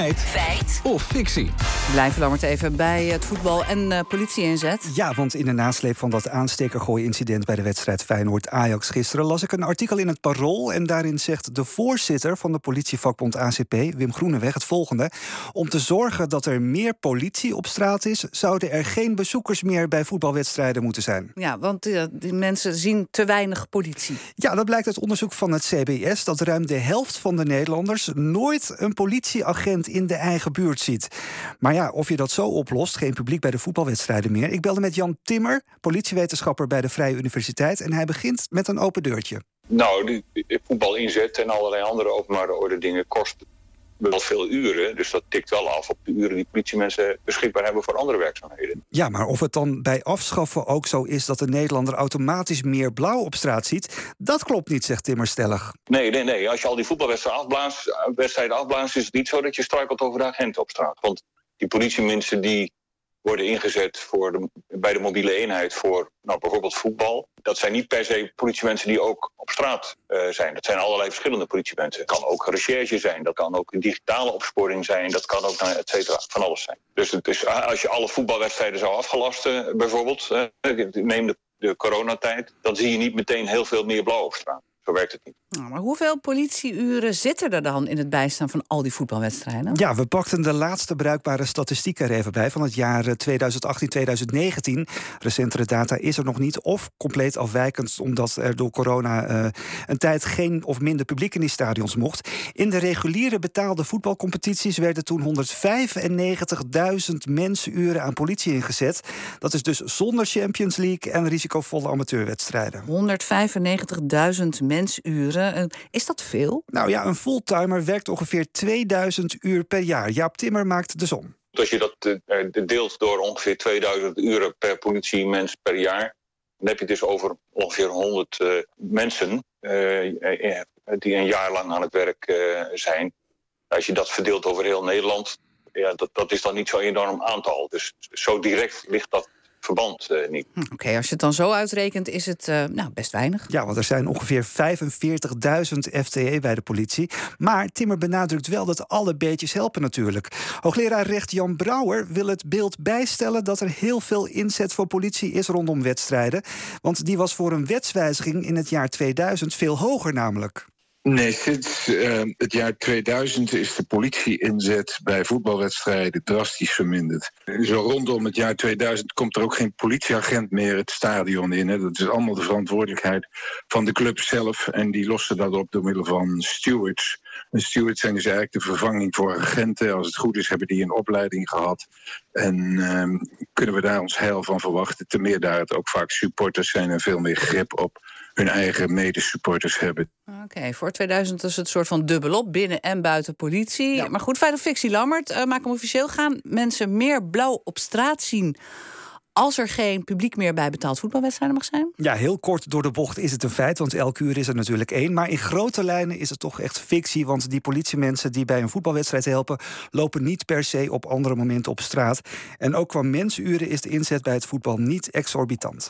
Feit. Feit. Of fictie. Blijven Lammert even bij het voetbal en uh, politie-inzet. Ja, want in de nasleep van dat aanstekergooi-incident... bij de wedstrijd Feyenoord-Ajax gisteren... las ik een artikel in het Parool... en daarin zegt de voorzitter van de politievakbond ACP... Wim Groeneweg het volgende. Om te zorgen dat er meer politie op straat is... zouden er geen bezoekers meer bij voetbalwedstrijden moeten zijn. Ja, want uh, die mensen zien te weinig politie. Ja, dat blijkt uit onderzoek van het CBS... dat ruim de helft van de Nederlanders... nooit een politieagent in de eigen buurt ziet. Maar ja, of je dat zo oplost, geen publiek bij de voetbalwedstrijden meer. Ik belde met Jan Timmer, politiewetenschapper bij de Vrije Universiteit. En hij begint met een open deurtje. Nou, die, voetbal inzet en allerlei andere openbare orde dingen kosten wel veel uren. Dus dat tikt wel af op de uren die politiemensen beschikbaar hebben voor andere werkzaamheden. Ja, maar of het dan bij afschaffen ook zo is dat de Nederlander automatisch meer blauw op straat ziet, dat klopt niet, zegt Timmer stellig. Nee, nee, nee. Als je al die voetbalwedstrijden afblaast, afblaast, is het niet zo dat je struikelt over de agenten op straat. Want die politiemensen die worden ingezet voor de, bij de mobiele eenheid voor nou, bijvoorbeeld voetbal. Dat zijn niet per se politiemensen die ook op straat uh, zijn. Dat zijn allerlei verschillende politiemensen. Het kan ook recherche zijn, dat kan ook digitale opsporing zijn, dat kan ook nou, et cetera, van alles zijn. Dus is, als je alle voetbalwedstrijden zou afgelasten, bijvoorbeeld, uh, neem de, de coronatijd, dan zie je niet meteen heel veel meer blauw op straat. Zo werkt het niet. Nou, maar hoeveel politieuren zitten er dan in het bijstaan van al die voetbalwedstrijden? Ja, we pakten de laatste bruikbare statistiek er even bij van het jaar 2018-2019. Eh, Recentere data is er nog niet of compleet afwijkend omdat er door corona uh, een tijd geen of minder publiek in die stadions mocht. In de reguliere betaalde voetbalcompetities werden toen 195.000 mensuren aan politie ingezet. Dat is dus zonder Champions League en risicovolle amateurwedstrijden. 195.000 mensuren. Eh, is dat veel? Nou ja, een fulltimer werkt ongeveer 2000 uur per jaar. Jaap Timmer maakt de som. Als je dat uh, deelt door ongeveer 2000 uren per politiemens per jaar... dan heb je het dus over ongeveer 100 uh, mensen die een jaar lang aan het werk zijn. Als je dat verdeelt over heel Nederland, ja, dat, dat is dan niet zo'n enorm aantal. Dus zo direct ligt dat verband uh, niet. Hm, oké, als je het dan zo uitrekent, is het uh, nou, best weinig. Ja, want er zijn ongeveer 45.000 FTE bij de politie. Maar Timmer benadrukt wel dat alle beetjes helpen natuurlijk. Hoogleraar recht Jan Brouwer wil het beeld bijstellen... dat er heel veel inzet voor politie is rondom wedstrijden. Want die was voor een wetswijziging in het jaar 2000 veel hoger namelijk. Nee, sinds uh, het jaar 2000 is de politie-inzet bij voetbalwedstrijden drastisch verminderd. Zo rondom het jaar 2000 komt er ook geen politieagent meer het stadion in. Hè. Dat is allemaal de verantwoordelijkheid van de club zelf. En die lossen dat op door middel van stewards. En stewards zijn dus eigenlijk de vervanging voor agenten. Als het goed is, hebben die een opleiding gehad. En uh, kunnen we daar ons heil van verwachten. Ten meer daar het ook vaak supporters zijn en veel meer grip op hun eigen medesupporters hebben. Oké, voor 2000 is het een soort van dubbelop, binnen en buiten politie. Maar goed, feit of fictie, Lammert, uh, maak hem officieel gaan. Mensen meer blauw op straat zien als er geen publiek meer bij betaald voetbalwedstrijden mag zijn? Ja, heel kort door de bocht is het een feit, want elke uur is er natuurlijk één. Maar in grote lijnen is het toch echt fictie, want die politiemensen die bij een voetbalwedstrijd helpen, lopen niet per se op andere momenten op straat. En ook qua mensuren is de inzet bij het voetbal niet exorbitant.